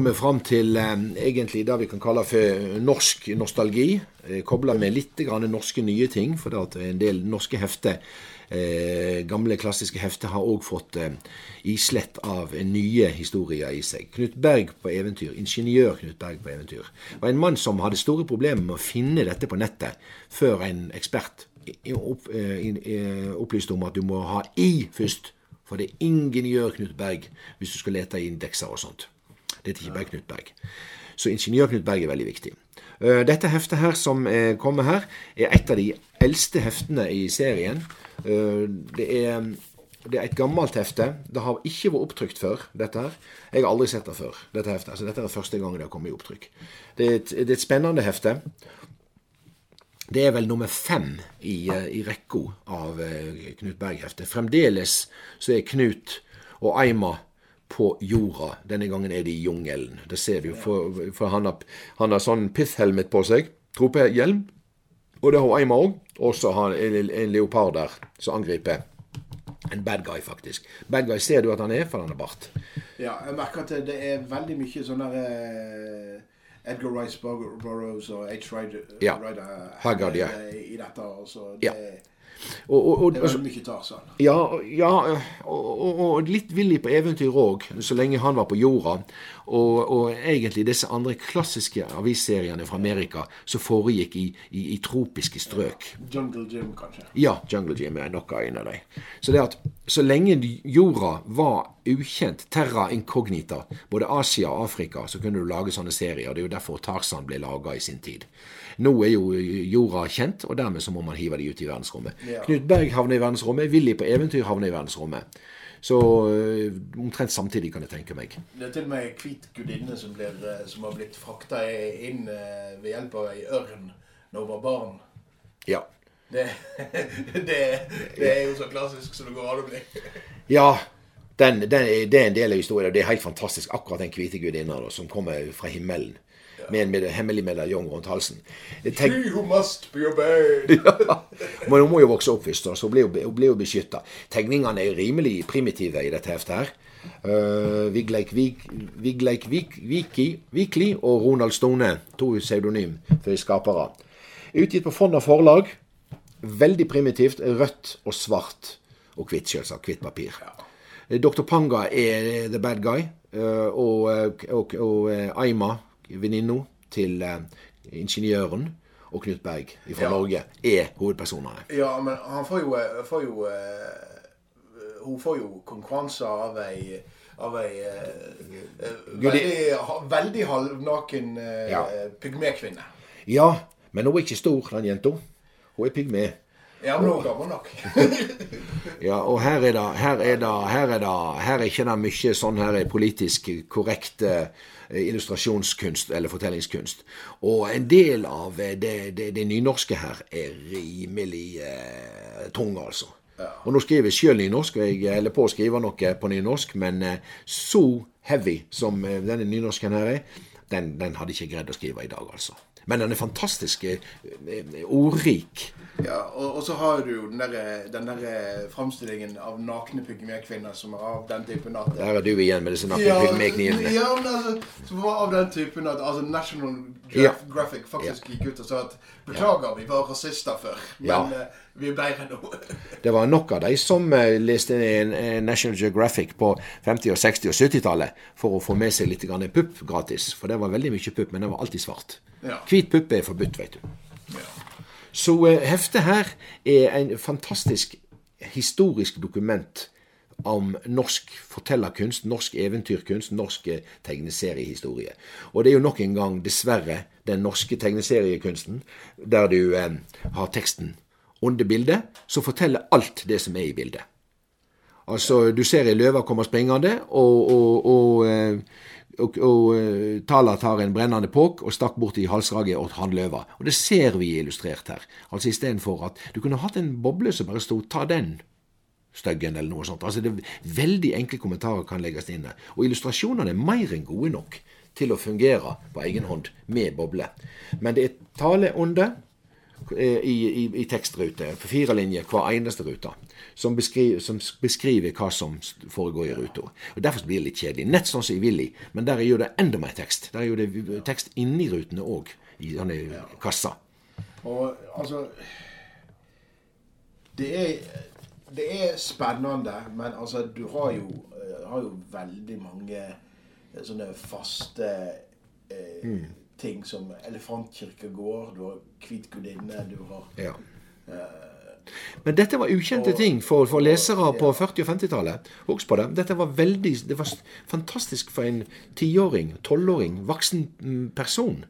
kommet fram til eh, egentlig det vi kan kalle for norsk nostalgi. Eh, Kobla med litt norske nye ting, for en del norske hefter Eh, gamle, klassiske hefter har òg fått islett av nye historier i seg. Knut Berg på eventyr, ingeniør Knut Berg på eventyr, var en mann som hadde store problemer med å finne dette på nettet før en ekspert opp, opplyste om at du må ha i først. For det er ingeniør Knut Berg hvis du skal lete i indekser og sånt. Det heter ikke bare Knut Berg. Så ingeniør Knut Berg er veldig viktig. Eh, dette heftet her som kommer her, er et av de eldste heftene i serien. Eh, det er, det er et gammelt hefte. Det har ikke vært opptrykt før, dette her. Jeg har aldri sett det før, dette heftet. Altså, dette er første gang det har kommet i opptrykk. Det er et, det er et spennende hefte. Det er vel nummer fem i, eh, i rekka av Knut Berg-heftet. Fremdeles så er Knut og Eima på jorda. Denne gangen er de i jungelen. Det ser vi jo, for, for han, har, han har sånn pith-helmet på seg. Tropehjelm. Og det har Eima òg. Og så har han en, en leopard der som angriper. En bad guy, faktisk. Bad guy ser du at han er, for han har bart. Ja, jeg merker at det er veldig mye sånn der uh, Edgar Rice Burroughs og H. Ryder, ja. Haggard, ja. i dette. Altså, det, ja. Og, og, og, det var mye Tarzan. Ja, ja og, litt villig på eventyr òg, så lenge han var på jorda. Og, egentlig disse andre klassiske avisseriene fra Amerika som foregikk i, i, i tropiske strøk. Jungle Jim, kanskje? Ja, Jungle Jim er nok en av dem. Så det at så lenge jorda var ukjent, terra incognita, både Asia og Afrika, så kunne du lage sånne serier. Det er jo derfor Tarzan ble laga i sin tid. Nå er jo jorda kjent, og dermed så må man hive de ut i verdensrommet. Ja. Knut Berg havner i verdensrommet, Willy på eventyr havner i verdensrommet. Så uh, omtrent samtidig, kan jeg tenke meg. Det er til og med ei hvit gudinne som, blir, som, har blitt frakta inn uh, ved hjelp av ei ørn når hun var barn. Ja. Det, det, det, er jo så klassisk som det går an å bli. ja. Den, den, det er en del av historien. og Det er helt fantastisk, akkurat den hvite gudinna som kommer fra himmelen med en med hemmelig medaljong rundt halsen. Tenk... She who must be obeyed. ja. Men hun må jo vokse opp først, så hun blir jo, blir jo beskytta. Tegningene er rimelig primitive i dette heftet her. Uh, Vigleik Vik, Viki, Vikli og Ronald Stone, to pseudonym for skapere. Utgitt på Fonna forlag. Veldig primitivt. Rødt og svart. Og hvitt, selvsagt. Hvitt papir. Dr. Panga er the bad guy. Og, og, og, og Aima venninna til eh, ingeniøren og Knut Berg fra ja. Norge er hovedpersonene. Ja, men han får jo, eh, får jo uh, Hun får jo konkurranser av ei av ei eh, veldig, veldig halvnaken eh, ja. pygmekvinne. Ja, men hun er ikke stor, den jenta. Hun er pygme. Ja, men hun er gammel nok. ja, og her er det Her er det Her er, det, her er ikke det mye sånn her politisk korrekt Eh, illustrasjonskunst eller fortellingskunst. Og en del av eh, det, det, det nynorske her er rimelig eh, tung, altså. Ja. Og nå skriver jeg sjøl nynorsk, og jeg holder på å skrive noe på nynorsk, men eh, så heavy som eh, denne nynorsken her er, den, den hadde jeg ikke greid å skrive i dag, altså. Men den er fantastisk ordrik. Ja, og, og, så har du jo den der, den der eh, framstillingen av nakne pygmekvinner som er av den typen at Der er du igjen med disse nakne ja, pygmekniene. Ja, men altså, som var av den typen at altså National Geographic ja. faktisk gikk ut og sa at beklager, vi var rasister før, men ja. uh, vi er bedre nå. det var nok av de som uh, leste National Geographic på 50-, og 60- og 70-tallet for å få med seg litt pupp gratis. For det var veldig mye pupp, men det var alltid svart. Hvit pupp er forbudt, vet du. Ja. Så eh, heftet her er en fantastisk historisk dokument om norsk fortellerkunst, norsk eventyrkunst, norsk eh, tegneseriehistorie. Og det er jo nok en gang, dessverre, den norske tegneseriekunsten, der du eh, har teksten under bildet, som forteller alt det som er i bildet. Altså, du ser ei løve komme springende, og, og, og eh, og, og uh, Tala tar en brennende påk og stakk bort i halsraget og han løva. Og det ser vi illustrert her. Altså istedenfor at du kunne hatt en boble som bare sto 'ta den', styggen, eller noe sånt. Altså det Veldig enkle kommentarer kan legges inn her. Og illustrasjonene er mer enn gode nok til å fungere på egen hånd med boble. Men det er taleånde, i, i, i tekstrute. Fire linjer hver eneste rute. Som beskriver, som beskriver, hva som foregår i ruta. Og Derfor blir det litt kjedelig. Nett sånn som i Willy, men der er jo det enda mer tekst. Der er jo det tekst inni rutene òg, i sånne kasser. Og altså Det er, det er spennende, men altså, du har jo, har jo veldig mange sånne faste eh, mm ting som Elefantkirkegård, du har Hvit gudinne, du har ja. eh, men dette var ukjente ting for, for lesere på 40- og 50-tallet. Husk på det. Dette var veldig, det var fantastisk for en tiåring, tolvåring, voksen mm, person.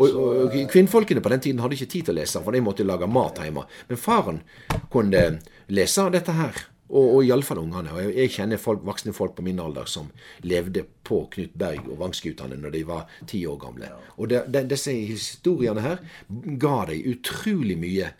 Og, og, Kvinnfolkene på den tiden hadde ikke tid til å lese, for de måtte lage mat hjemme. Men faren kunne lese dette her. Og, og iallfall ungene. Og jeg, kjenner folk, voksne folk på min alder som levde på Knut Berg og Vangskutane når de var ti år gamle. Og de, de, disse historiene her ga dem utrolig mye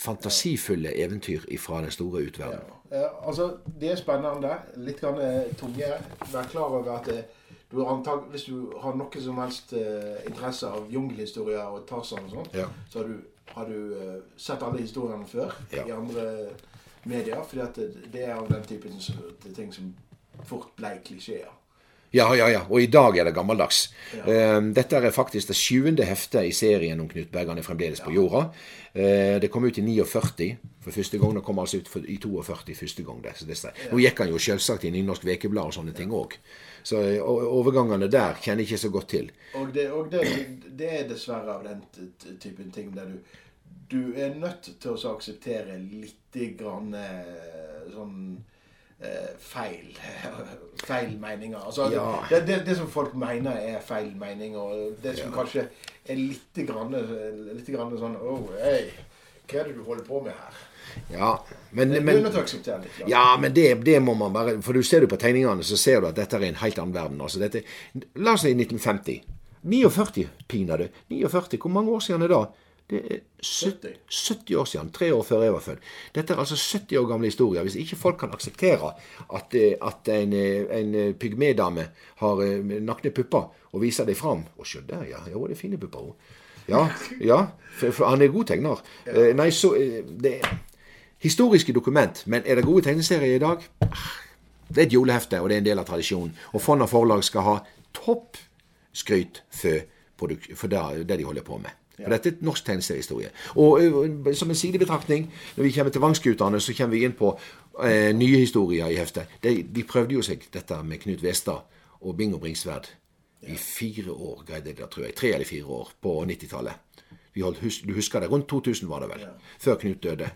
fantasifulle eventyr fra den store utverden. Ja. Ja, altså, Det er spennende. Litt grann eh, tunge. Vær klar over at eh, du antag, hvis du har noe som helst uh, interesse av jungelhistorier og Tarzan og sånn, ja. så har du, har du sett alle historiene før i andre medier. at det er av den typen ting som fort ble klisjeer. Ja, ja, ja. Og i dag er det gammeldags. Ja. Uh, dette er faktisk det sjuende heftet i serien om Knut Bergan er fremdeles på jorda. Uh, det kom ut i 49 for første gang. Det kom altså ut i 42 første gang. Nå gikk han jo selvsagt i Nynorsk Vekeblad og sånne ting òg. Så overgangene der kjenner jeg ikke så godt til. Og det, og det, det er dessverre av den typen ting der du du er nødt til å akseptere litt grann eh, sånn feil feil meninger. Altså, ja. det, det, det, som folk mener er feil mening, og det som ja. kanskje er litt grann, litt grann sånn oh, hey, Hva er det du holder på med her? Ja, men, det, men, litt, ja, men det, det, må man bare For du ser du på tegningene, så ser du at dette er en helt annen verden. Altså dette, la oss si 1950. 49, pinadø. 49, hvor mange år siden er det da? Det er 70, 70, år siden. Tre år før jeg var født. Dette er altså 70 år gamle historier. Hvis ikke folk kan akseptere at, eh, at en, eh, en eh, pygmedame har nakne pupper og viser dem fram Å, se der, ja. Jo, det er fine pupper, hun. Ja, ja. For, for han er god tegner. Ja. Nei, så det er Historiske dokument. Men er det gode tegneserier i dag? Det er et julehefte, og det er en del av tradisjonen. Og Fonna forlag skal ha topp skryt for, for det de holder på med. For dette er norsk tegneseriehistorie. Og uh, som en sidebetraktning, når vi kommer til Vangskutane, så kommer vi inn på eh, nye historier i heftet. De, de, prøvde jo seg dette med Knut Westad og Bingo Bringsværd i fire år, greide de det, tror jeg. Tre eller fire år på 90-tallet. Du husker det? Rundt 2000 var det vel, før Knut døde.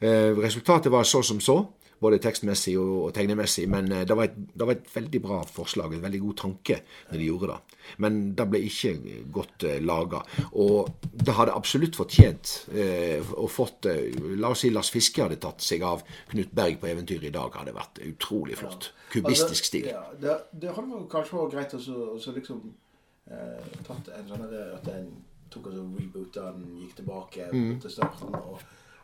Eh, resultatet var så som så både tekstmessig og, tegnemessig. Men uh, det, var et, det, var et, veldig bra forslag, en veldig god tanke når de gjorde det. Men det ble ikke godt uh, laga. Og det hadde absolutt fortjent uh, å fått uh, La oss si Lars Fiske hadde tatt seg av Knut Berg på eventyr i dag. hadde vært utrolig flott. Ja. Kubistisk altså, stil. Ja, det, det, hadde kanskje vært greit å liksom tatt en sånn at en tok og reboota den, gikk tilbake mm. til starten. og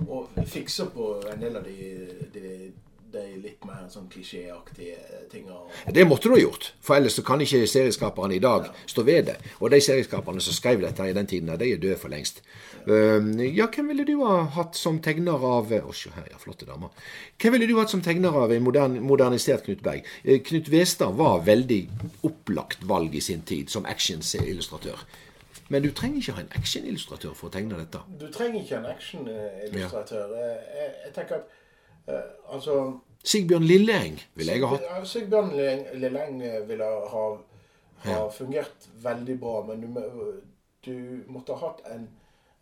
og fikser på en del av de, de, de litt mer sånn klisjéaktige tinga. Det måtte du ha gjort, for ellers så kan ikke serieskaperne i dag ja. stå ved det. Og de serieskaperne som skrev dette i den tiden, de er døde for lengst. Ja. Um, ja, hvem ville du ha hatt som tegner av Å, oh, se her, ja, flotte damer. Hvem ville du hatt som tegner av en modern, modernisert Knut Berg? Eh, Knut Westad var veldig opplagt valg i sin tid som actionillustratør. Men du trenger ikke ha en actionillustratør for å tegne dette. Du trenger ikke en actionillustratør. Ja. Jeg, jeg, tenker at uh, altså Sigbjørn Lilleeng ville jeg ha hatt. Sigbjørn Lilleeng ville ha, ha ja. fungert veldig bra, men du, du måtte ha hatt en,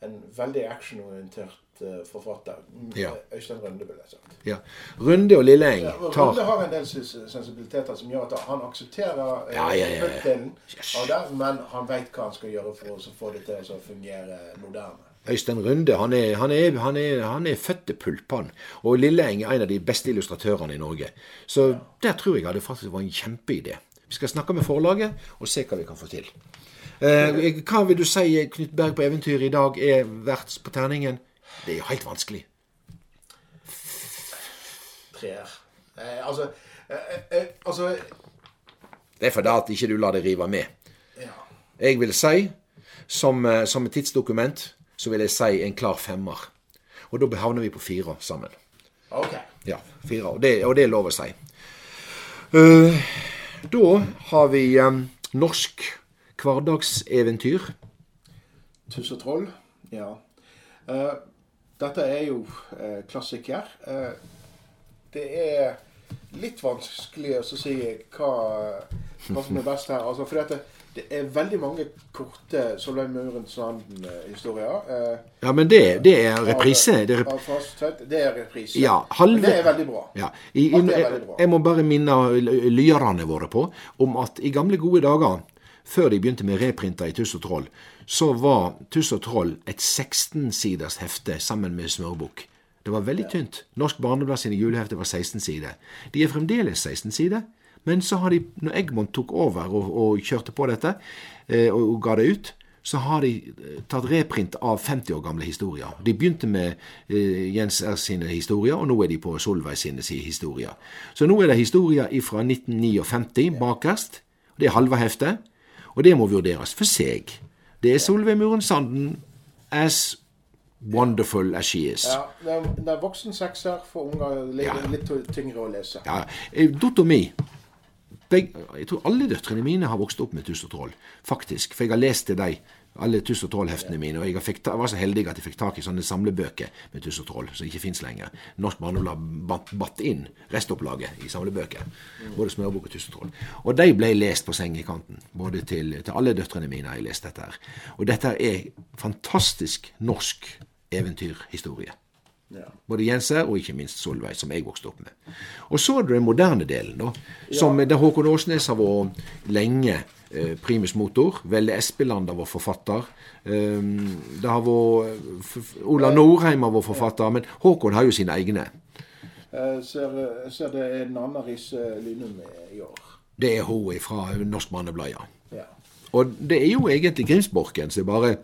en veldig actionorientert forfatter. Ja. Øystein Runde, vil jeg sagt. Ja. Runde og Lille Eng tar Runde har en del sensibiliteter som gjør at han aksepterer eh, ja, ja, ja, yes. av det, men han veit hva han skal gjøre for å få det til å fungere moderne. Øystein Runde han er, han er, han er, han er født til pulpen. Og Lilleeng er en av de beste illustratørene i Norge. Så der tror jeg det faktisk var en kjempeidé. Vi skal snakke med forlaget og se hva vi kan få til. Eh, hva vil du si Knut Berg på eventyr i dag er verdt på terningen? Det er jo helt vanskelig. Treer. Eh, altså, eh, eh, altså Det er fordi at ikke du lar det rive med. Ja. Jeg vil si, som, eh, som et tidsdokument, så vil jeg si en klar femmer. Og da havner vi på fire sammen. Ok. Ja, fire. Og det, og det er lov å si. Uh, da har vi um, norsk hverdagseventyr. Tuss og troll, ja. Uh, dette er jo eh, klassiker. det er litt vanskelig å si hva, hva som er best her. Altså, for dette, det er veldig mange korte Solveig Murens Sanden-historier. Eh, ja, men det, det er reprise. Det er, reprise. det er reprise. Ja, halve, det er veldig bra. Ja, i, i, jeg, jeg må bare minne lyerne våre på om at i gamle, gode dager, før de begynte med reprinter i Tuss og Troll, så var Tuss og Troll et 16-siders hefte sammen med smørbukk. Det var veldig tynt. Norsk Barneblad sine julehefter var 16 sider. De er fremdeles 16 sider. Men så har de, når Egmont tok over og, og kjørte på dette eh, og, og, ga det ut, så har de eh, tatt reprint av 50 år gamle historier. De begynte med eh, Jens R. sine historier, og nå er de på Solveig sine historier. Så nå er det historier fra 1959 bakerst. Det er halve heftet, og det må vurderes for seg. Det er Solveig Muren Sanden as wonderful as she is. Ja, det er, det er voksen sekser for unger. Litt, ja. litt tyngre å lese. Ja. Eh, Dattera mi jeg tror alle døtrene mine har vokst opp med Tuss og Troll, faktisk. For jeg har lest til dem alle Tuss og Troll-heftene mine. Og jeg, fikk, jeg, var så heldig at jeg fikk tak i sånne samlebøker med Tuss og Troll, som ikke fins lenger. Norsk Barneblad batt, inn restopplaget i samlebøker. Både Smørbok og Tuss og Troll. Og de ble lest på sengekanten. Både til, til alle døtrene mine har jeg lest dette her. Og dette er fantastisk norsk eventyrhistorie. Ja. Både Jense og ikke minst Solveig, som jeg vokste opp med. Og så er det den moderne delen, da, som ja. der Håkon Åsnes har vært lenge primus motor. Velle Espeland har vært forfatter. Um, det har vært Ola Norheim har vært forfatter, men Håkon har jo sine egne. Jeg ser, ser det er en annen Risse Lynum i år. Det er hun fra Norsk Manneblad, ja. Og det er jo egentlig Grimsborken som bare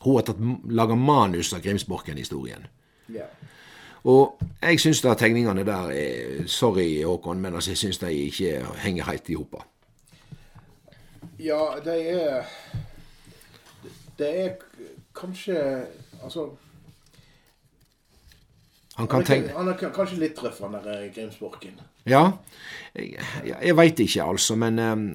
Hun har tatt, laga manus av Grimsborken-historien. Ja. Og jeg syns tegningene der er Sorry, Håkon, men altså, jeg syns de ikke henger helt i hop. Ja, de er Det er kanskje Altså han, kan tenke... han er kanskje litt røff, han der Grimsborken. Ja, jeg, jeg veit ikke, altså, men um,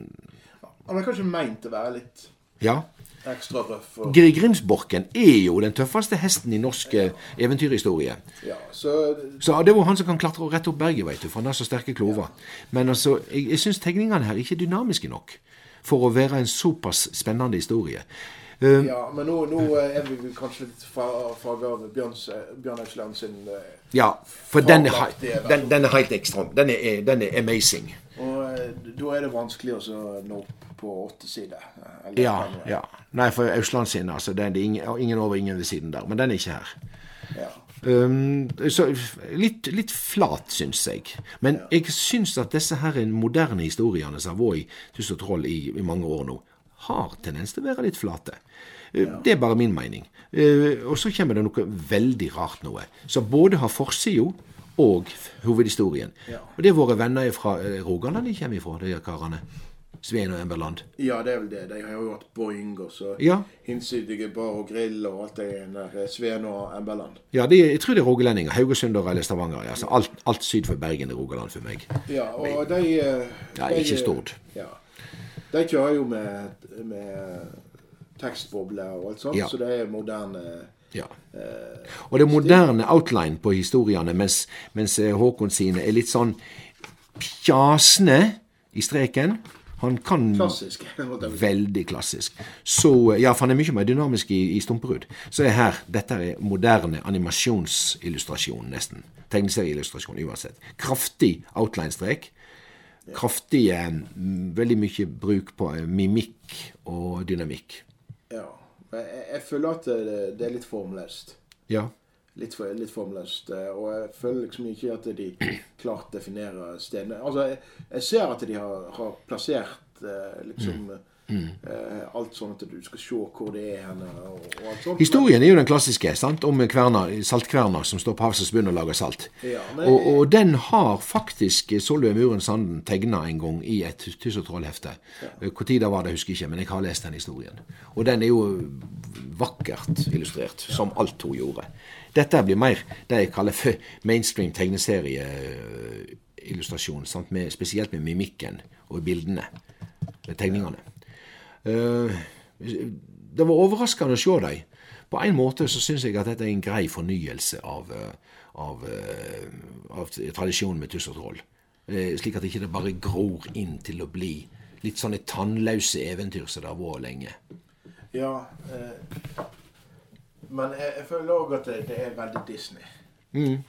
Han er kanskje meint å være litt Ja. Ekstra røff. Og... Grimsborken er jo den tøffeste hesten i norsk ja. eventyrhistorie. Ja, så... så det var han som kan klatre rett opp berget, veit du, for han har så sterke klover. Men altså, jeg, jeg syns tegningene her ikke er dynamiske nok for å være en såpass spennende historie. Uh, ja, men nå, nå, er vi kanskje litt farga av Bjørn Øksland sin uh, Ja, for den er, den, den er, helt ekstra. Den er, den er amazing. Og uh, da er det vanskelig å nå opp på åtte sider. Ja, ja. Nei, for Ausland sin, altså. Den er ingen, ingen over, ingen ved siden der. Men den er ikke her. Ja. Um, så litt, litt flat, syns jeg. Men jeg syns at disse her moderne historiene som har vært i Tuss og Troll i, i, mange år nå, har tendens til å være litt flate. Uh, ja. Det er bare min mening. Uh, og så kommer det noe veldig rart noe, som både har forsida og hovedhistorien. Ja. Og det er våre venner fra uh, Rogaland de kommer ifra, de karene. Sveen og Emberland. Ja, det er vel det. De har jo hatt Boing og så ja. hinsidige bar og grill og alt det der. Svein Sveen og Emberland. Ja, de, jeg tror det er rogalendinger. Haugesunder eller Stavanger. Altså, alt, alt, syd for Bergen er Rogaland for meg. Ja, og Men, de, eh, Ja, ikke Stord. Ja. De kjører jo med, med tekstbobler og alt sånt, ja. så det er moderne ja. Eh, og det er moderne outline på historiene, mens, mens Håkon sine er litt sånn pjasne i streken. Han kan Klassisk. Veldig klassisk. Så, ja, for han er mye mer dynamisk i, i Stumperud. Så er her Dette er moderne animasjonsillustrasjon, nesten. Tegneserieillustrasjon uansett. Kraftig outline-strek. Kraftig Veldig mye bruk på eh, mimikk og dynamikk. Ja. Jeg, jeg føler at det, det er litt formløst. Ja litt, for, litt formløst. Eh, og jeg føler liksom ikke at de klart definerer stedene. Altså, jeg, jeg ser at de har, har plassert eh, liksom mm. Mm. alt sånn at du skal se hvor det er henne. Og, og alt sånt. Historien er jo den klassiske sant? om kverner, saltkverner som står på havets bunn og lager salt. Ja, men, og, og, den har faktisk Solveig Muren Sanden tegna en gang i et Tyss og troll-hefte. Når ja. det var det, husker jeg ikke, men jeg har lest den historien. Og den er jo vakkert illustrert, ja. som alt hun gjorde. Dette blir mer det jeg kaller for mainstream tegneserieillustrasjon, spesielt med mimikken og bildene. Med tegningene. Eh, det var overraskende å se dem. På en måte så syns jeg at dette er en grei fornyelse av, eh, av, eh, av tradisjonen med tuss og troll. Slik at det ikke bare gror inn til å bli litt sånne tannløse eventyr som det har vært lenge. Ja, eh, men jeg, jeg føler òg at det, det, er veldig Disney. Mm.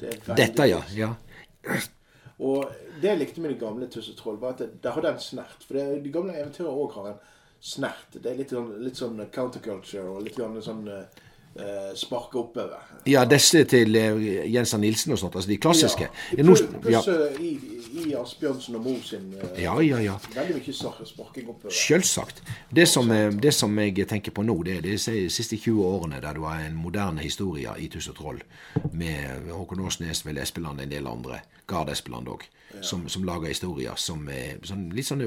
Det veldig Dette, ja. ja. Og det jeg likte med de gamle Tuss og Troll, var at det, det hadde en snert. For det, de gamle eventyrene òg har en snert. Det er litt sånn, litt sånn counterculture og litt sånn uh, sparke oppover. Ja, disse til uh, Jensen Nilsen og sånt. Altså de klassiske. Ja, pluss ja. i, i Asbjørnsen og Mo sin ja, ja, ja. veldig mye sparking oppover. Selvsagt. Det som, det som, jeg tenker på nå, det er de siste 20 årene der det var en moderne historie i Tuss og Troll med Håkon Åsnes, Vel Espeland en del andre. Gard Espeland òg, ja. som, som, lager historier som er sånn, litt sånne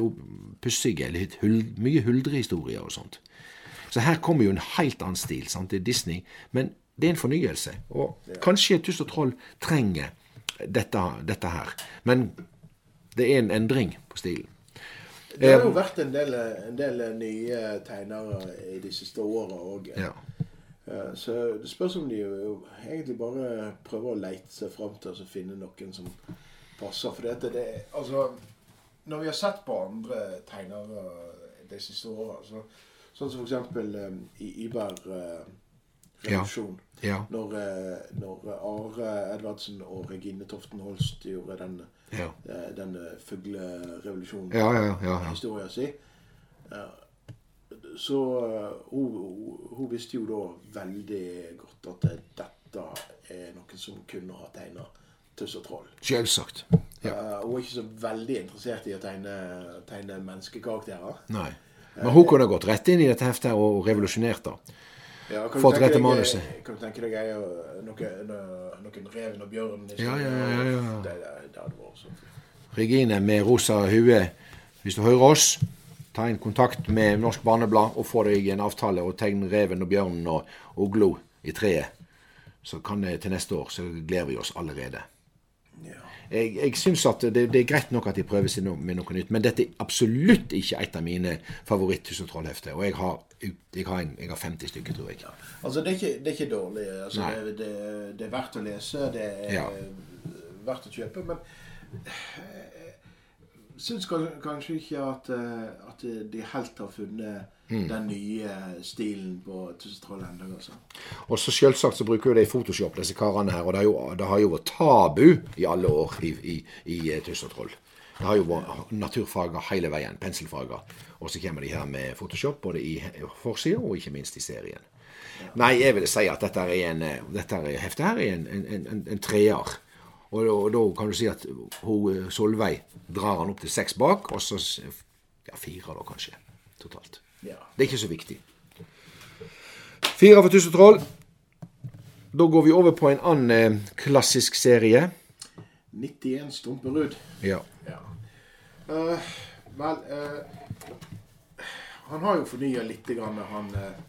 pussige, litt hul, mye huldrehistorier og sånt. Så her kommer jo en helt annen stil. Sant? Det er Disney, men det er en fornyelse. Og kanskje Tuss og Troll trenger dette, dette, her. Men det er en endring på stilen. Det har jo vært en del, en del nye tegnere i de siste åra òg. Ja. Eh, så det spørs om de jo egentlig bare prøver å leite seg fram til å finne noen som passer. For dette, det Altså, når vi har sett på andre tegnere de siste åra, så, sånn som f.eks. Um, i Iber uh. Ja. Ja. Når, uh, når, Are Edvardsen og Regine Toften Holst gjorde den, ja. uh, den fuglerevolusjonen, ja, ja, ja, historia si. Så hun, hun, visste jo da veldig godt at dette er noen som kunne ha tegna tuss og troll. Selvsagt. Ja. Hun er ikke så veldig interessert i å tegne, tegne menneskekarakterer. Nei. Men hun kunne gått rett inn i dette heftet og revolusjonert det. Ja, Fått rette manuset. Kan du tenke deg noen, noen reven og bjørn Ja, ja, ja. ja. Det, det, det hadde vært så Regine med rosa hue, hvis du hører oss ta en kontakt med Norsk Barneblad og få deg en avtale og tegne reven og bjørnen og uglo i treet. Så kan det til neste år så gleder vi oss allerede. Ja. Jeg, jeg syns at det, det, er greit nok at de prøver seg med noe nytt, men dette er absolutt ikke et av mine favoritt-Tusen trollhefter. Og jeg har, jeg, har en, jeg har, 50 stykker, tror jeg. Ja. Altså, det er ikke, det er ikke dårlig. Altså, det, det, er verdt å lese. Det er ja. verdt å kjøpe. Men syns kanskje ikke at, eh, at, de helt har funnet mm. den nye stilen på Tussetroll ennå. Altså. Og så selvsagt så bruker jo de Photoshop, disse karene her. Og det, jo, det, har jo vært tabu i alle år i, i, i eh, Tussetroll. Det har jo vært naturfager hele veien. Penselfager. Og så kommer de her med Photoshop, både i forsida og ikke minst i serien. Nei, jeg vil si at dette er en, eh, dette heftet her er en, en, en, en treer. Og, og, da kan du si at hun, eh, Solveig drar han opp til seks bak, og så ja, fire da kanskje totalt. Ja. Det er ikke så viktig. Fire for Tusen troll. Da går vi over på en annen eh, klassisk serie. 91 Stumperud. Ja. ja. Uh, vel uh, Han har jo fornya litt, grann, han uh,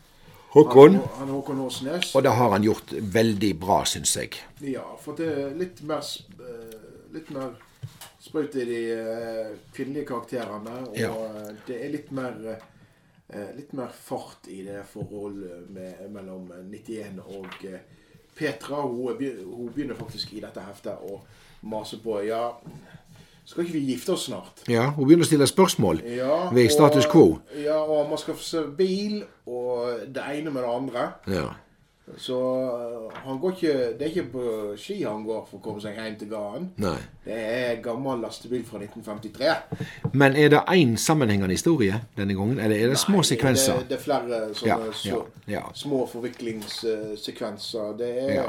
Håkon. Han, han Håkon Åsnes. Og det har han gjort veldig bra, syns jeg. Ja, for det er litt mer, eh, litt mer sprøyt i de uh, kvinnelige karakterene. Og ja. Eh, det er litt mer, litt mer fart i det forholdet med, mellom 91 og Petra. Hun, hun, begynner faktisk i dette heftet å mase på Ja, skal ikke vi gifte oss snart? Ja, Hun begynner å stille spørsmål ja, ved status quo. Ja, og man skal få se bil, og det ene med det andre. Ja. Så uh, han går ikke Det er ikke på ski han går for å komme seg hjem til gården. Nei. Det er gammel lastebil fra 1953. Men er det én sammenhengende historie denne gangen, eller er det Nei, små sekvenser? Det, det er flere sånne ja, ja, små forviklingssekvenser. Det er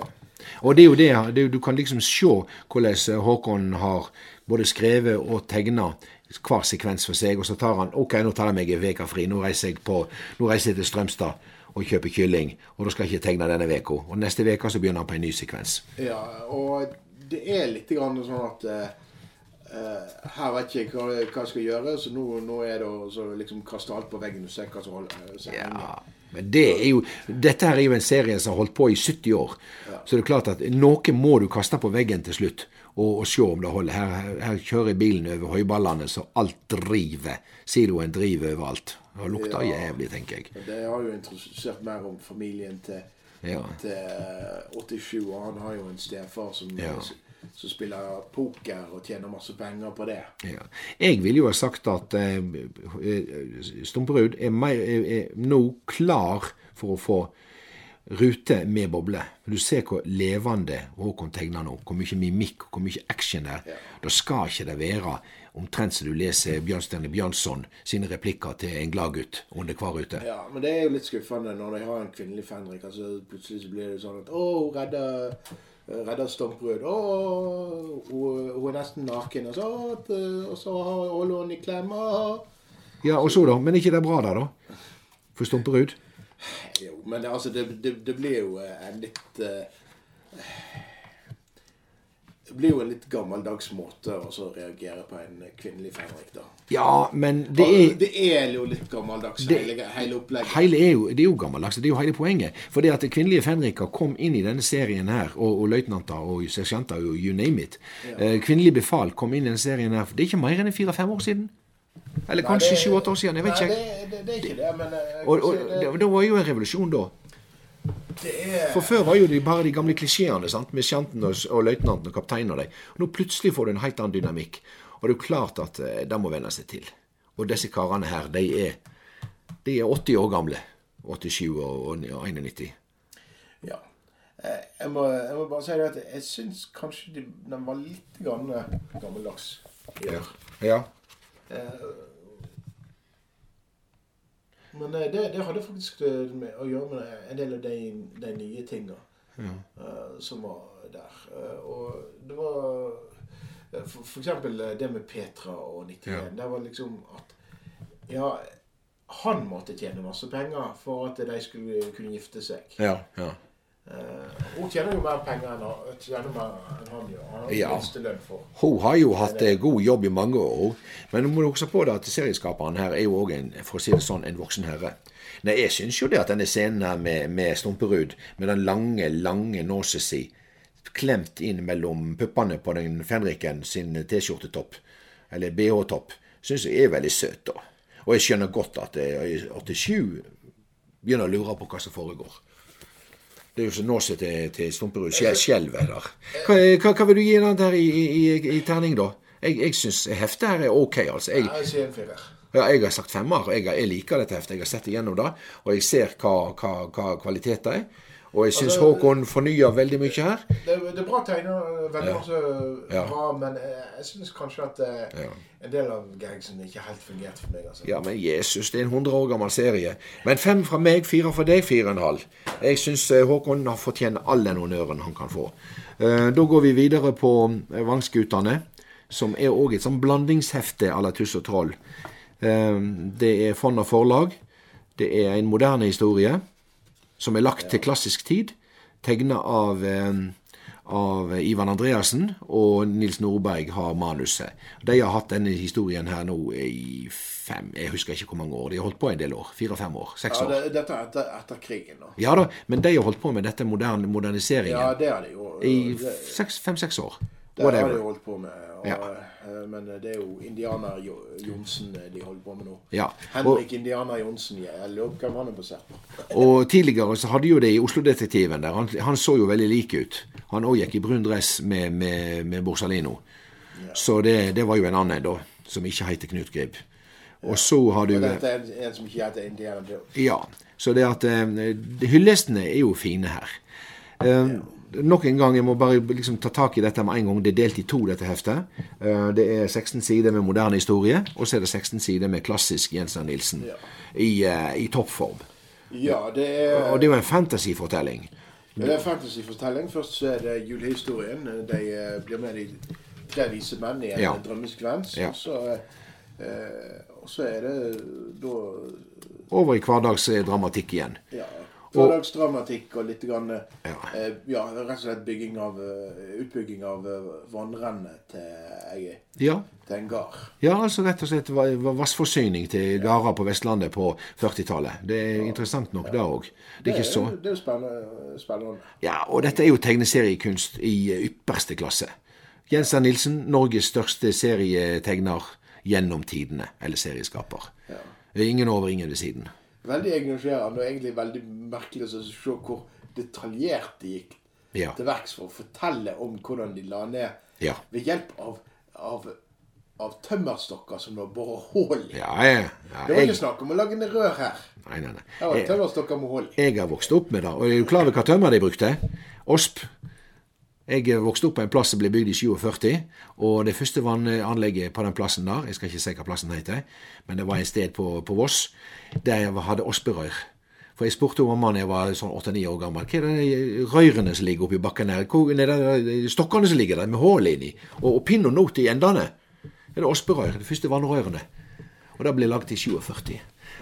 og det er jo det, det, du kan liksom se hvordan Håkon har både skrevet og tegna hver sekvens for seg, og så tar han ok, nå tar jeg meg en uke fri. Nå reiser jeg på, nå reiser jeg til Strømstad og kjøper kylling, og da skal jeg ikke tegne denne uka. Og neste uke så begynner han på en ny sekvens. Ja, og det er litt grann sånn at uh, her vet jeg ikke hva, hva jeg skal gjøre, så nå, nå er det å liksom kaste alt på veggen og se hva som holder. seg. Ja, men det er jo, dette her er jo en serie som har holdt på i 70 år. Så det er klart at noe må du kaste på veggen til slutt og, og se om det holder. Her, her, her kjører bilen over høyballene så alt driver. Siloen driver overalt. Det lukter ja, jævlig, tenker jeg. Det har jo interessert mer om familien til, ja. til 87, eh, og han har jo en stefar som, ja. Som, spiller poker og tjener masse penger på det. Ja. Jeg ville jo ha sagt at eh, Stumperud er, er, er nå klar for å få rute med boble. Du ser hvor levende Håkon tegner nå. Hvor mye mimikk og hvor mye action det er. Ja. Da skal ikke det være omtrent som du leser Bjørnstjerne Bjørnson sine replikker til en gladgutt under hver rute. Ja, men det er jo litt skuffende når de har en kvinnelig Fenrik. Altså, plutselig så blir det sånn at Å, hun redder, redder Stomperud. Å, hun, er nesten naken. Og så, og så holder hun i klem. Ja, og så, da? Men ikke det bra der, da? For Stomperud? Jo, men altså, det, det, det blir jo en litt uh, Det blir jo en litt gammeldags måte å reagere på en kvinnelig fenrik, da. Ja, men det er Det er jo litt gammeldags, det, hele, hele opplegget. Hele er jo, det er jo gammeldags. Det er jo hele poenget. For det at kvinnelige fenriker kom inn i denne serien her, og, og løytnanter og sersjanter og you name it. Ja. Uh, kvinnelig befal kom inn i denne serien her. Det er ikke mer enn fire-fem år siden. Eller kanskje sju-åtte år siden. Jeg vet ikke. Nei, det, det, er ikke det, men eh, og, og, det, det var jo en revolusjon da. Er... For før var jo det bare de gamle klisjeene sant? med sjanten og, og løytnanten og kapteinen og de. Nå plutselig får du en helt annen dynamikk. Og det er jo klart at eh, det må venne seg til. Og disse karene her, de er, de er 80 år gamle. 87 og, og 91. Ja. Eh, jeg må, jeg må, bare si det at jeg syns kanskje de, den var litt gammeldags. Ja. ja. Eh, men eh, det, det, hadde faktisk eh, med, å gjøre med en del av de, de nye tinga ja. uh, som var der. Uh, og det var uh, for, for, eksempel det med Petra og 91. Ja. Det var liksom at Ja, han måtte tjene masse penger for at de skulle kunne gifte seg. Ja, ja. Uh, hun tjener jo mer penger enn, han gjør. Han har ja. lønn for. Hun har jo hatt god jobb i mange år. Men du må huske på det at serieskaperen her er jo òg en for å si det sånn, en voksen herre. Nei, Jeg syns jo det at denne scenen her med, med Stumperud, med den lange, lange nåsa si klemt inn mellom puppene på den Fenriken sin T-skjortetopp, eller BH-topp, syns jeg er veldig søt. da. Og jeg skjønner godt at 87 begynner å lure på hva som foregår. Det er jo så nåse til, til Stumperud. Skjelvet der. Hva, hva, hva, vil du gi den der i, i, i terning, da? Jeg, jeg syns heftet her er ok, altså. Jeg, jeg sier en firer. Ja, jeg har sagt femmer. Jeg, jeg liker dette heftet. Jeg har sett igjennom det, og jeg ser hva, hva, hva kvalitet det er. Og jeg syns altså, Håkon fornyer veldig mye her. Det, det er bra tegner, veldig masse ja. bra, men jeg syns kanskje at ja. en del av gagsene ikke helt fungerte for meg. Altså. Ja, men Jesus, det er en 100 år gammel serie. Men fem fra meg, fire fra deg, fire og en halv. Jeg syns eh, Håkon har fortjent all den honnøren han kan få. Uh, da går vi videre på Vangskutane, som er òg et sånn blandingshefte à la Tuss og Troll. Det er Fond og Forlag. Det er en moderne historie som er lagt til klassisk tid. Tegna av, eh, av Ivan Andreassen, og Nils Nordberg har manuset. De har hatt denne historien her nå i fem Jeg husker ikke hvor mange år. De har holdt på en del år. Fire-fem år. Seks år. Ja, det, dette er etter, etter, krigen, da. Ja da, men de har holdt på med dette moderne, moderniseringen ja, det har de jo. i fem-seks år. Det har de holdt på med. Og, ja. Eh, men det er jo Indianer Johnsen eh, de holder på med nå. Ja. Henrik Indianer Johnsen. Jeg lurer på hvem han er basert på. og tidligere så hadde jo det i Oslo-detektiven der. Han, han, så jo veldig lik ut. Han òg gikk i brun dress med, med, med Borsalino. Ja. Så det, det, var jo en annen, da. Som ikke heter Knut Grib. Og så har du Dette er en, som ikke heter Indiana Jones. Ja. Så det at uh, Hyllestene er jo fine her. Um, nok en gang, jeg må bare liksom ta tak i dette med en gang. Det er delt i to, dette heftet. Eh, det er 16 sider med moderne historie, og så er det 16 sider med klassisk Jens Arne Nilsen ja. i, uh, i, toppform. Ja, det er... Og det er jo en fantasyfortelling. Det er en fantasyfortelling. Først så er det julehistorien. De uh, blir med de tre vise menn i en ja. drømmesekvens. Ja. Og så og så er det da Over i hverdagsdramatikk igjen. Ja. Hverdagsdramatikk og litt grann, Ja. eh, ja, rett og slett bygging av, eh, utbygging av vannrenne vannrennet til, ei- Ja. til en gard. ja, altså rett og slett va- va- vassforsyning til gårder på Vestlandet på 40-tallet. Det er interessant nok, det òg. Det er så Det er spennende. spennende. Ja, og dette er jo tegneseriekunst i ypperste klasse. Jens R. Nilsen, Norges største serietegner gjennom tidene, eller serieskaper. Ingen over, ingen ved siden. Veldig engasjerende og egentlig veldig merkelig å se hvor detaljert de gikk Ja. til verks for å fortelle om hvordan de la ned Ja. ved hjelp av, av, av tømmerstokker som det var bora hull i. Ja, jeg, ja, Det var ikke snakk om å lage en rør her. nei, nei, nei. Det var tømmerstokker med hull. jeg har vokst opp med det. Og er du klar over hva tømmer de brukte? Osp. Jeg vokste opp på en plass som ble bygd i 47, og det første vannanlegget på den plassen der, jeg skal ikke si hva plassen heter, men det var et sted på, på Voss, der jeg hadde Osperøyr. For jeg spurte mammaen jeg var sånn åtte-ni år gammel, hva er det røyrene som ligger oppi bakken her? Hvor er det stokkene som ligger der med hull inni? Og, og pinn og not i endene? Er det osperør? De første vannrørene. Og det ble lagd i 47.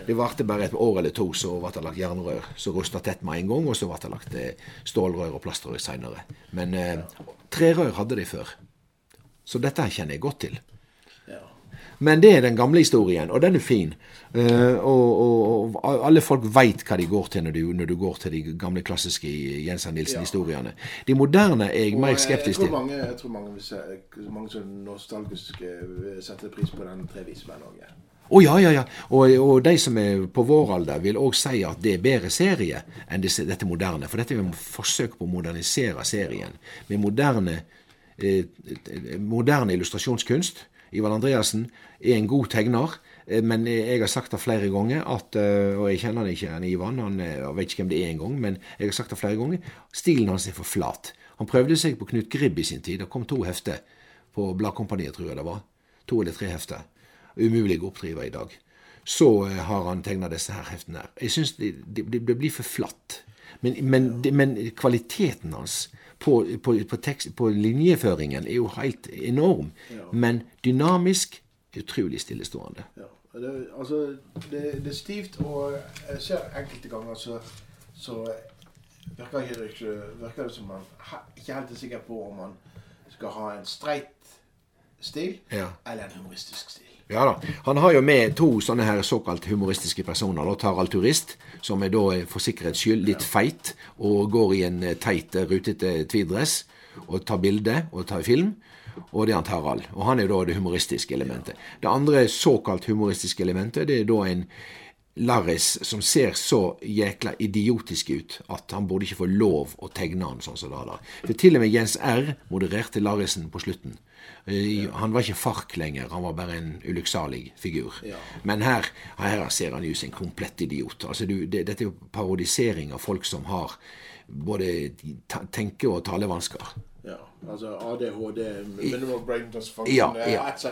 Det varte bare et år eller to, så ble det lagt jernrør som rusta tett med en gang, og så ble det lagt eh, stålrør og plastrør seinere. Men eh, trerør hadde de før. Så dette kjenner jeg godt til. Men det er den gamle historien, og den er fin. Eh, og, og, og alle folk veit hva de går til når du, når du går til de gamle klassiske Jens R. Nilsen-historiene. De moderne er jeg Og mer jeg, skeptisk til. Jeg, jeg tror mange, mange, mange som nostalgiske setter pris på den trevismenn òg. Å ja, ja, ja. Og, og de som er på vår alder, vil òg si at det er bedre serie enn disse, dette moderne. For dette er et forsøk på å modernisere serien med moderne, eh, moderne illustrasjonskunst. Ivar Andreassen er en god tegner, eh, men jeg har sagt det flere ganger, at, eh, og jeg kjenner han ikke, han Ivan, han, eh, jeg vet ikke hvem det er engang, men jeg har sagt det flere ganger, stilen hans er for flat. Han prøvde seg på Knut Gribb i sin tid. Det kom to hefter på Bladkompaniet, tror jeg det var. To eller tre hefter. Umulig å oppdrive i dag. Så eh, har han tegna disse her heftene. her. Jeg syns det, det, det blir for flatt. Men, men, det, men kvaliteten hans på, på, på, tekst, på linjeføringen er jo helt enorm. Men dynamisk, utrolig stillestående. Ja. Det, altså, det, det er stivt, og jeg ser enkelte ganger så, så virker, det ikke, virker det som man ikke helt er sikker på om man skal ha en streit stil Ja. eller en humoristisk stil. Ja da. Han har jo med to sånne her såkalt humoristiske personer. Da Tarald Turist, som er da eh, for sikkerhets skyld litt feit og går i en eh, teit, eh, rutete tweeddress og tar bilde og tar film. Og det er han Tarald. Og han er jo da det humoristiske elementet. Det andre såkalt humoristiske elementet, det er da en Larris som ser så jækla idiotisk ut at han burde ikke få lov å tegne han sånn som det der. For til og med Jens R. modererte Larrisen på slutten. Eh, Han var ikke fark lenger, han var bare en ulykksalig figur. Ja. Men her, her ser han ut som en komplett idiot. Altså, du, det, dette er jo parodisering av folk som har både tenke- og talevansker. Altså ADHD, minimal brain dysfunction, Ja, eh, etc.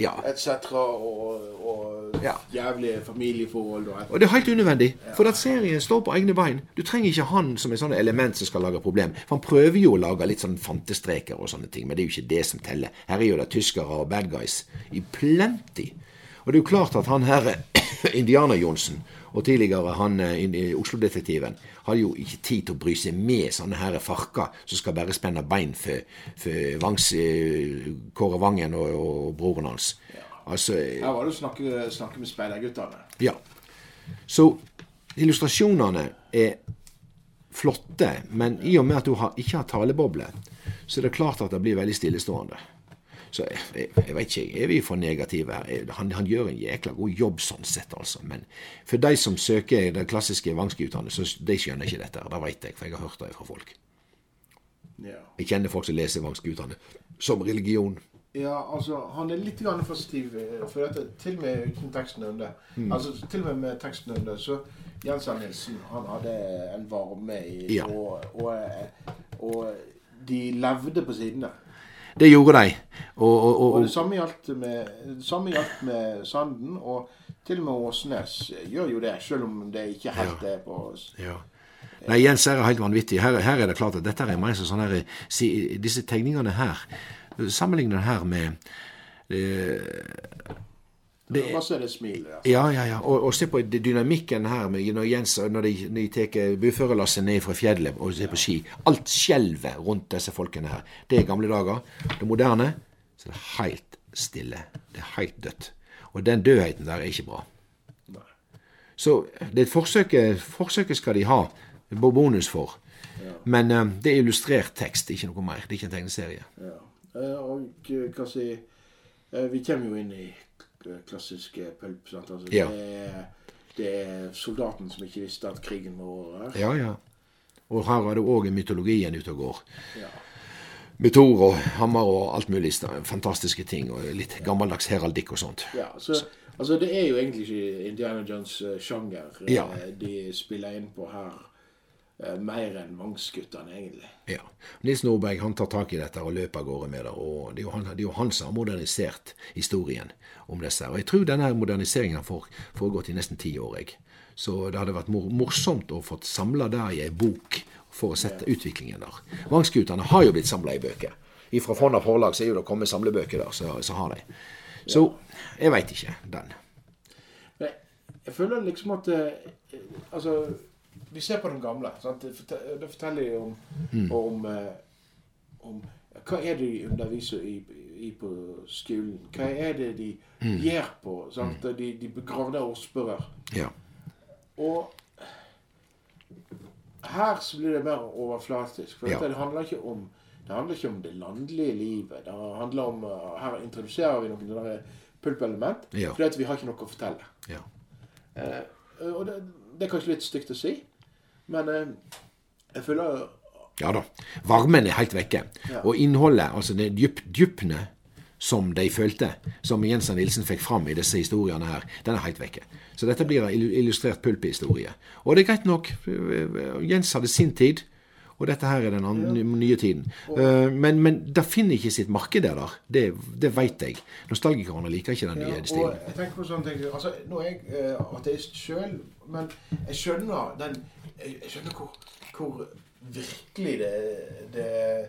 Ja. etc. Og, og Ja. jævlige familieforhold og. Og det er helt unødvendig, for at serien står på egne bein. Du trenger ikke han som et sånt element som skal lage problem. For han prøver jo å lage litt sånn fantestreker og sånne ting, men det er jo ikke det som teller. Her er jo det tyskere og bad guys i plenty. Og det er jo klart at han her Indianer-Johnsen og tidligere han eh, Oslo-detektiven hadde jo ikke tid til å bry seg med sånne her farker som skal bare spenne bein for, for Vangs, eh, Kåre Vangen og, og broren hans. Altså, Her var det å snakke, snakke med speiderguttene. ja. Så illustrasjonene er flotte, men i og med at du har, ikke har taleboble, så er det klart at det blir veldig stillestående. Så jeg, jeg, jeg vet ikke, er vi for negative her? Han, han gjør en jækla god jobb sånn sett, altså. Men for de som søker den klassiske Vangsguttene, så de skjønner ikke dette. Det vet jeg, for jeg har hørt det fra folk. Ja. Jeg kjenner folk som leser Vangsguttene som religion. Ja, altså, han er litt grann for stiv, eh, for dette, til og med uten teksten under. Mm. Altså, til og med med teksten under, så Jens. Nilsen, han hadde en varme i, Ja. og, og, eh, og de levde på sidene. Det gjorde de. Og, og, og, Og det samme gjaldt med, med Sanden, og til og med Åsnes gjør jo det, selv om det ikke helt er på Ja. Nei, Jens er helt vanvittig. Her, her er det klart at dette er mer sånn her Disse tegningene her Sammenlign det her med eh, Det, det er det smil. Altså. Ja, ja, ja. Og, og, se på dynamikken her med, når Jens når de, de tar buførelasset ned fra fjellet og ser på ski. Alt skjelver rundt disse folkene her. Det er gamle dager. Det moderne så det er helt stille. Det er helt dødt. Og den dødheten der er ikke bra. Nei. Så det forsøket, forsøket skal de ha bonus for. Ja. Men um, det er illustrert tekst, ikke noe mer. Det er ikke en tegneserie. Ja. Uh, og hva si Vi kommer jo inn i klassiske pulp. Altså, ja. det, er, det, er, soldaten som ikke visste at krigen var over. Ja, ja. Og her er det òg mytologien ute og går. Ja. Med Tor og hammer og alt mulig fantastiske ting. Og litt gammeldags heraldikk og sånt. Ja, så, altså Det er jo egentlig ikke Indiana Jones' eh, sjanger ja. Eh, de spiller inn på her. Eh, mer enn Vangsguttene, egentlig. Ja. Nils Nordberg han tar tak i dette og løper av gårde med det. og Det er jo han, er jo han som har modernisert historien om disse. Og Jeg tror denne moderniseringen har foregått i nesten ti år. jeg. Så det hadde vært morsomt å få samla det i ei bok for å sette utviklingen der. Vangsguttene har jo blitt samla i bøker. Fra Fonna forlag så er jo det kommet samlebøker der, så, så har de. Så jeg veit ikke den. Jeg føler liksom at eh, Altså vi ser på den gamle. Sant? Det forteller om, mm. om, eh, om, Hva er det de underviser i, i, på skolen? Hva er det de mm. gjør på? Sant? Mm. De, de begravde årsbører. Ja. Og her så blir det mer overflatisk. For ja. det handler ikke om det handler ikke om det landlige livet. Det handler om, eh, Her introduserer vi noen pulpelement. Ja. Fordi vi har ikke noe å fortelle. Ja. Eh, og det, det, er kanskje litt stygt å si, men eh, jeg føler Ja da. Varmen er helt vekke. Ja. Og innholdet, altså det dyp, dypne som de følte, som Jens Nilsen fikk fram i disse historiene her, den er helt vekke. Så dette blir en illustrert pulpehistorie. Og det er greit nok. Jens hadde sin tid. Og dette her er den andre, nye tiden. Uh, men, men det finner ikke sitt marked der. Det, det vet jeg. Nostalgikerne liker ikke den nye stilen. Jeg tenker på sånne ting, altså, Nå er jeg uh, ateist sjøl, men jeg skjønner den jeg skjønner hvor, hvor virkelig det, det,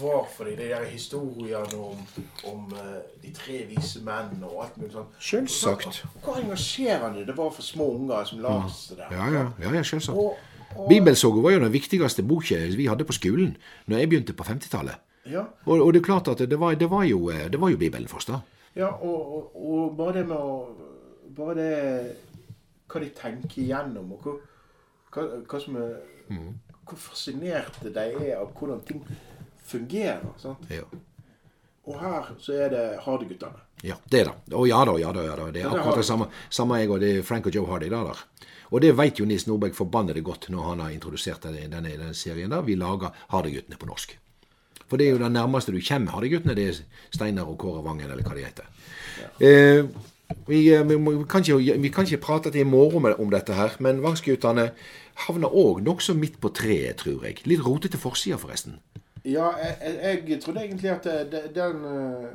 var for dem, de der historiene om, om uh, de tre vise menn og alt mulig sånt. Selvsagt. Hvor engasjerende det var for små unger som leste det. Ja, ja, ja, ja selvsagt. Og, Bibelsoga var jo den viktigste boka vi hadde på skolen når jeg begynte på 50-tallet. Ja. Og, og, det er klart at det var, det var, jo, eh, det var jo Bibelen først, da. Ja, og, og, bare det med å Bare det hva de tenker igjennom, og hva, hva, hva som er mm. Hvor fascinerte de er av hvordan ting fungerer. sant? Ja. Og her så er det Hardy-guttene. Ja, det da. Å ja da, ja da. Ja, da. Det er akkurat det samme, samme jeg og det er Frank og Joe Hardy. Der, der. Og det vet jo Nils Nordberg forbannede godt når han har introdusert denne, denne, serien. der. Vi lager Hardy-guttene på norsk. For det er jo det nærmeste du kommer Hardy-guttene. Det er Steinar og Kåre Vangen, eller hva de heter. Ja. Eh, vi, eh, vi, vi, kan ikke, vi, kan ikke, prate til i morgen om dette her, men Vangsgutane havner òg nokså midt på treet, tror jeg. Litt rotete forside, forresten. Ja, jeg, jeg, trodde egentlig at det, den eh,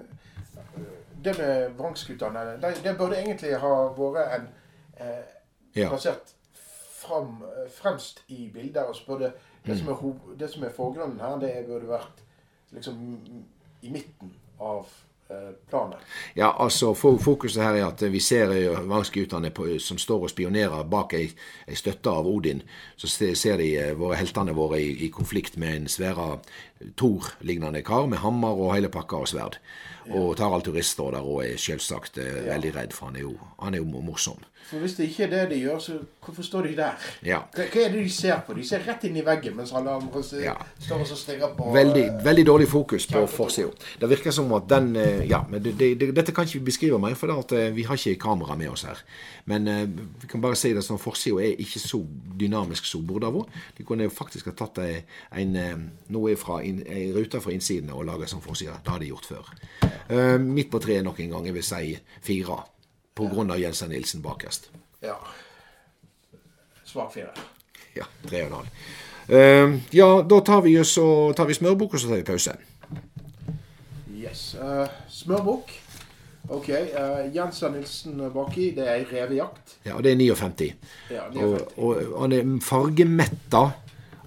Det med vrangskutene, det, burde egentlig ha vært en eh, ja. plassert fram, fremst i bildet. Og så burde det, mm. som er, det som er forgrunnen her, det burde vært liksom i midten av planen. planet? Ja, altså Fokuset her er at vi ser vangsguttene som står og spionerer bak ei, ei støtte av Odin. Så ser de eh, våre heltene våre i, i konflikt med en svære Thor-lignende kar med hammer og hele pakka og sverd. Og Tarald Turist står der og er selvsagt eh, veldig redd, for han er, jo, han er jo morsom. For Hvis det ikke er det de gjør, så hvorfor står de der? Ja. Hva, hva, er det de ser på? De ser rett inn i veggen mens alle andre ja. står og stirrer på veldig, uh, veldig, dårlig fokus på forsida. Det virker som at den uh, Ja, men det, det, dette kan ikke vi beskrive mer, for at, uh, vi har ikke kamera med oss her. Men vi kan bare si det sånn forsida er ikke så dynamisk som burde ha vært. De kunne faktisk ha tatt en, noe fra in, ei rute fra innsiden og lage som forside. Det har de gjort før. midt på treet nok en gang. Jeg vil si fire. Pga. Ja. Jensen Nilsen bakerst. Ja. Svar fire. Ja. Tre og en halv. Uh, ja, da tar vi, så, tar vi smørbukk, og så tar vi pause. Yes. Uh, smørbukk. Ok. Uh, Jensen Nilsen baki, det er ei revejakt. Ja, og det er 59. Ja, 59. Og, og han er fargemetta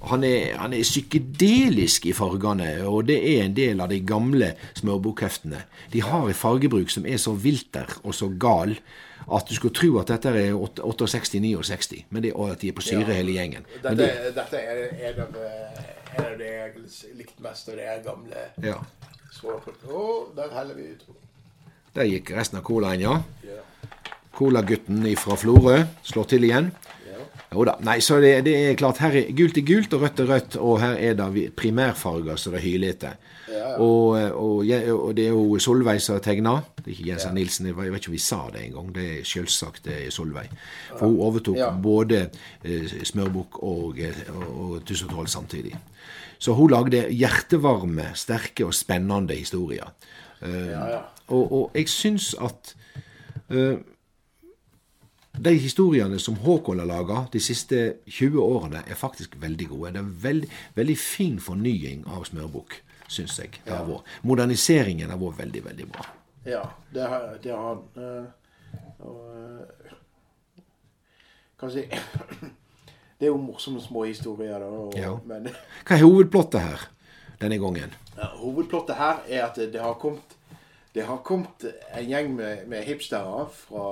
Han er, han er, psykedelisk i fargene, og det er en del av de gamle smørbokheftene. De har en fargebruk som er så vilter og så gal at du skulle tro at dette er 68-69, men det er at de er på syre hele gjengen. Dette, det, dette er en av, en av det jeg likte mest av er gamle ja. Der heller vi ut. Der gikk resten av colaen, ja. ja. Colagutten fra Florø slår til igjen. Jo da. Nei, så det, det, er klart, her er gult er gult og rødt er rødt, og her er det primærfarger så det hyler etter. Ja, ja. Og, og, og, det er jo Solveig som har tegna. Det er ikke Jens ja. Nilsen. Jeg vet ikke om vi sa det engang. Det er selvsagt det er Solveig. For hun overtok både eh, Smørbukk og, og Tussertroll samtidig. Så hun lagde hjertevarme, sterke og spennende historier. Uh, og, og, jeg syns at uh, de historiene som Håkon har laga de siste 20 årene, er faktisk veldig gode. Det er veldig, veldig fin fornying av Smørbukk, syns jeg. Det har ja. Moderniseringen har vært veldig, veldig bra. Ja, det har, det har. Uh, og, uh, kan si Det er jo morsomme små historier, da. Og, ja. men, Hva er hovedplottet her denne gangen? Ja, hovedplottet her er at det, det har kommet det har kommet en gjeng med, med hipstere fra,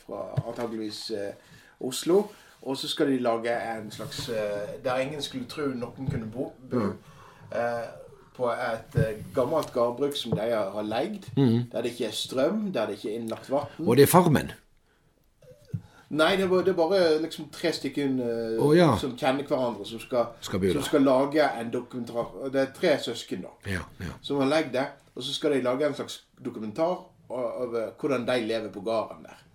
fra antageligvis eh, Oslo. Og så skal de lage en slags eh, Der ingen skulle tro noen kunne bo. bo mm. eh, på et eh, gammelt gårdbruk som de har leid. Mm. Der det ikke er strøm, der det ikke er innlagt vann. Og det er Farmen? Nei, det er, bare liksom tre stykker oh, ja. som kjenner hverandre, som skal, skal, som skal, lage en dokumentar. Det er tre søsken da, ja, ja. som har legd det. Og så skal de lage en slags dokumentar over hvordan de lever på gården der.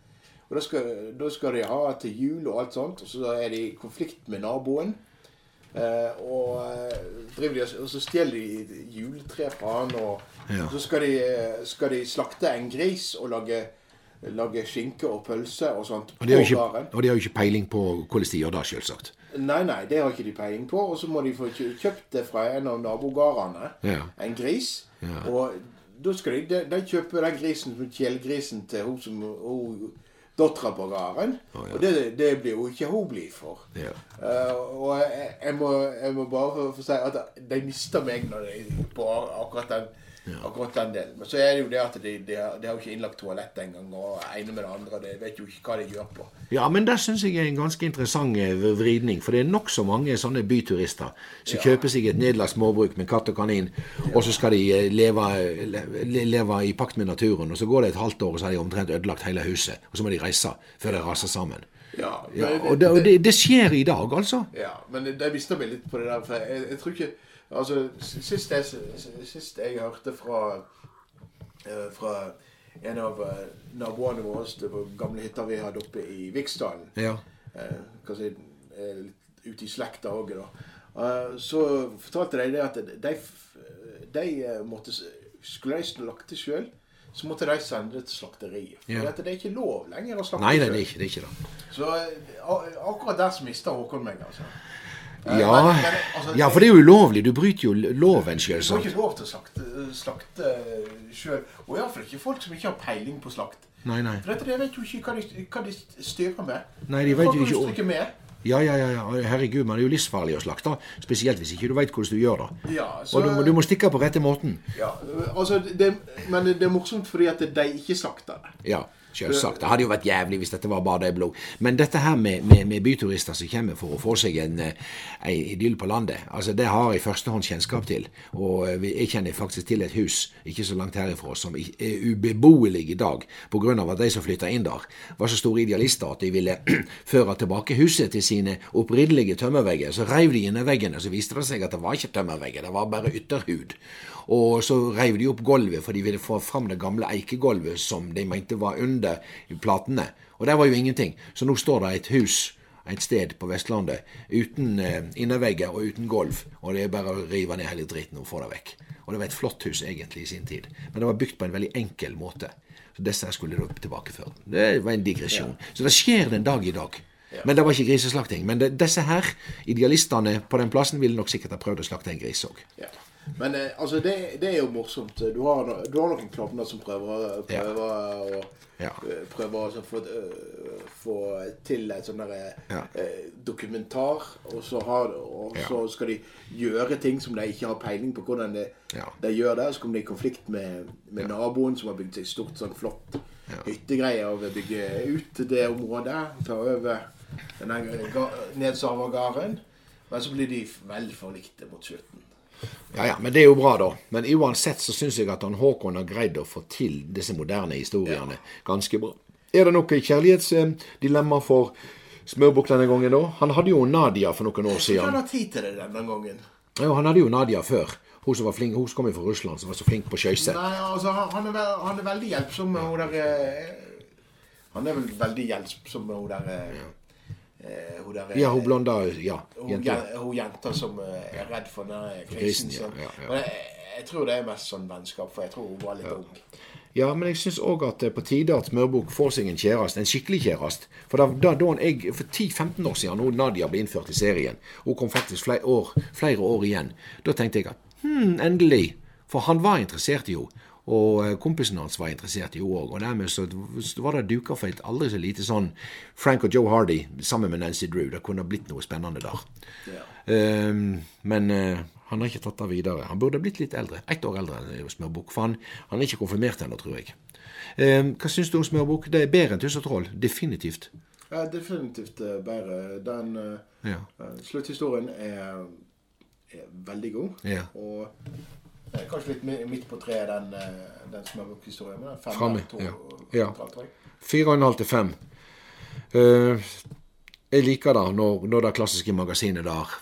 Og da skal, da skal, de ha til jul og alt sånt, og så er de i konflikt med naboen. Uh, og, eh, de, og, så stjeler de juletre fra han, og ja. så skal de, eh, skal de, slakte en gris og lage, lage skinke og pølse og sånt. Og de, ikke, og de har jo ikke peiling på hvordan de gjør det, selvsagt. Nei, nei, det har ikke de peiling på. Og så må de få kjøpt det fra en av nabogårdene. Ja. En gris. Ja. Og da skal de, de, kjøpe den grisen som kjælegrisen til hun som hun, dattera på gården. Oh, ja. Og det, det, blir jo ikke hun blid for. Ja. Uh, og jeg, jeg, må, jeg, må, bare få si at de mister meg når de, på akkurat den ja. Akkurat den delen. Men så er det jo det at de, de, de har jo ikke innlagt toalett engang. Og ene med det andre. De vet jo ikke hva de gjør på. Ja, men det syns jeg er en ganske interessant eh, vridning. For det er nokså mange sånne byturister som ja. kjøper seg et nedlagt småbruk med katt og kanin, ja. og så skal de eh, leve, leve, i pakt med naturen. Og så går det et halvt år, og så har de omtrent ødelagt hele huset. Og så må de reise før det raser sammen. Ja, ja, og, det, og det, det, skjer i dag, altså. Ja, men det mister meg litt på det der. For jeg, jeg tror ikke Altså, sist jeg, sist jeg hørte fra, uh, fra en av uh, naboene våre på gamle hytta vi hadde oppe i Viksdalen ja. uh, si, Ute i slekta òg, da. så fortalte de det at de, de måtte Skulle de slakte sjøl, så måtte de sende det til slakteriet. For ja. det er ikke lov lenger å slakte sjøl. nei det er ikke det. Er ikke det. Så akkurat der mista Håkon meg, altså. Ja, men, men, altså, ja, for det er jo ulovlig. Du bryter jo loven, selvsagt. Du får ikke lov til å slakte, slakte sjøl. Og iallfall ikke folk som ikke har peiling på slakt. Nei, nei. For dette, de vet jo ikke hva de, hva de styrer med. Nei, de vet jo ikke med. Ja, ja, ja, herregud, men det er jo livsfarlig å slakte. Spesielt hvis ikke du veit hvordan du gjør det. Ja, så, og du, du, må stikke på rette måten. Ja, altså, det, Men det er morsomt fordi at de ikke slakter det. Ja. Selvsagt. Det hadde jo vært jævlig hvis dette var bare det blod. Men dette her med, med, med byturister som kommer for å få seg en, en eh, idyll på landet, altså det har jeg førstehånds kjennskap til. Og eh, jeg kjenner faktisk til et hus ikke så langt herifra som er ubeboelig i dag pga. at de som flytta inn der, var så store idealister at de ville føre tilbake huset til sine opprinnelige tømmervegger. Så reiv de inn veggene, så viste det seg at det var ikke tømmervegger, det var bare ytterhud. Og så reiv de opp gulvet, for de ville få fram det gamle eikegulvet som de mente var under platene. Og der var jo ingenting. Så nå står det et hus et sted på Vestlandet uten eh, innervegger og uten gulv. Og det er bare å rive ned hele dritten og få det vekk. Og det var et flott hus egentlig i sin tid. Men det var bygd på en veldig enkel måte. Så disse skulle da tilbakeføre. Det var en digresjon. Ja. Så det skjer den dag i dag. Ja. Men det var ikke griseslakting. Men det, disse her, idealistene på den plassen, ville nok sikkert ha prøvd å slakte en gris òg. Ja. Men eh, altså, det, det, er jo morsomt. Du har, du har noen klovner som prøver, prøver ja. å ja. Eh, prøver å få, uh, få, til et sånn derre ja. uh, dokumentar. Og, så, har, og så, skal de gjøre ting som de ikke har peiling på hvordan de, de gjør det. Så kommer de i konflikt med, med naboen som har bygd seg stort, sånn flott hyttegreie og vil bygge ut det området. Ta over denne nedsarva gården. Men så blir de vel forlikte mot slutten. Ja, ja, men det er jo bra, da. Men uansett så syns jeg at han Håkon har greid å få til disse moderne historiene ja. ganske bra. Er det noe kjærlighetsdilemma for Smørbukk denne gangen, da? Han hadde jo Nadia for noen år siden. Han har tid til det denne gangen. Jo, han hadde jo Nadia før. Hun som var flink, hun som kom fra Russland, som var så flink på skøyse. Altså, han, han er veldig hjelpsom med hun der eh, Han er vel veldig hjelpsom med hun der ja. Eh, hun der, ja, hun blonda ja, jenta. Hun, jenta som eh, er redd for krisen. Ja, ja, ja. Men jeg, jeg, tror det er mest sånn vennskap, for jeg tror hun var litt ung. Ja, men jeg syns òg at det er på tide at Mørbukk får seg en kjæreste, en skikkelig kjæreste. For da, da, da jeg, for 10-15 år siden, når Nadia ble innført i serien, hun kom faktisk flere år, flere år igjen, da tenkte jeg at hm, endelig. For han var interessert i henne. Og eh, kompisen hans var interessert i henne òg. Og dermed så var det duka for et aldri så lite sånn Frank og Joe Hardy sammen med Nancy Drew. Det kunne blitt noe spennende der. Ja. Um, men uh, han har ikke tatt det videre. Han burde blitt litt eldre. Ett år eldre enn Smørbukk. For han, han, er ikke konfirmert ennå, tror jeg. Um, hva syns du om Smørbukk? Det er bedre enn Tuss og Troll. Definitivt. Ja, definitivt uh, bedre. Den uh, ja. slutthistorien er, er, veldig god. Ja. Og Kanskje litt midt på treet, den, eh, den smørbukkhistorien. Men fem Framme, to, ja. ja. Fire og en halv til fem. Uh, jeg liker det når, når det klassiske magasinet der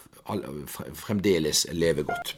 fremdeles lever godt.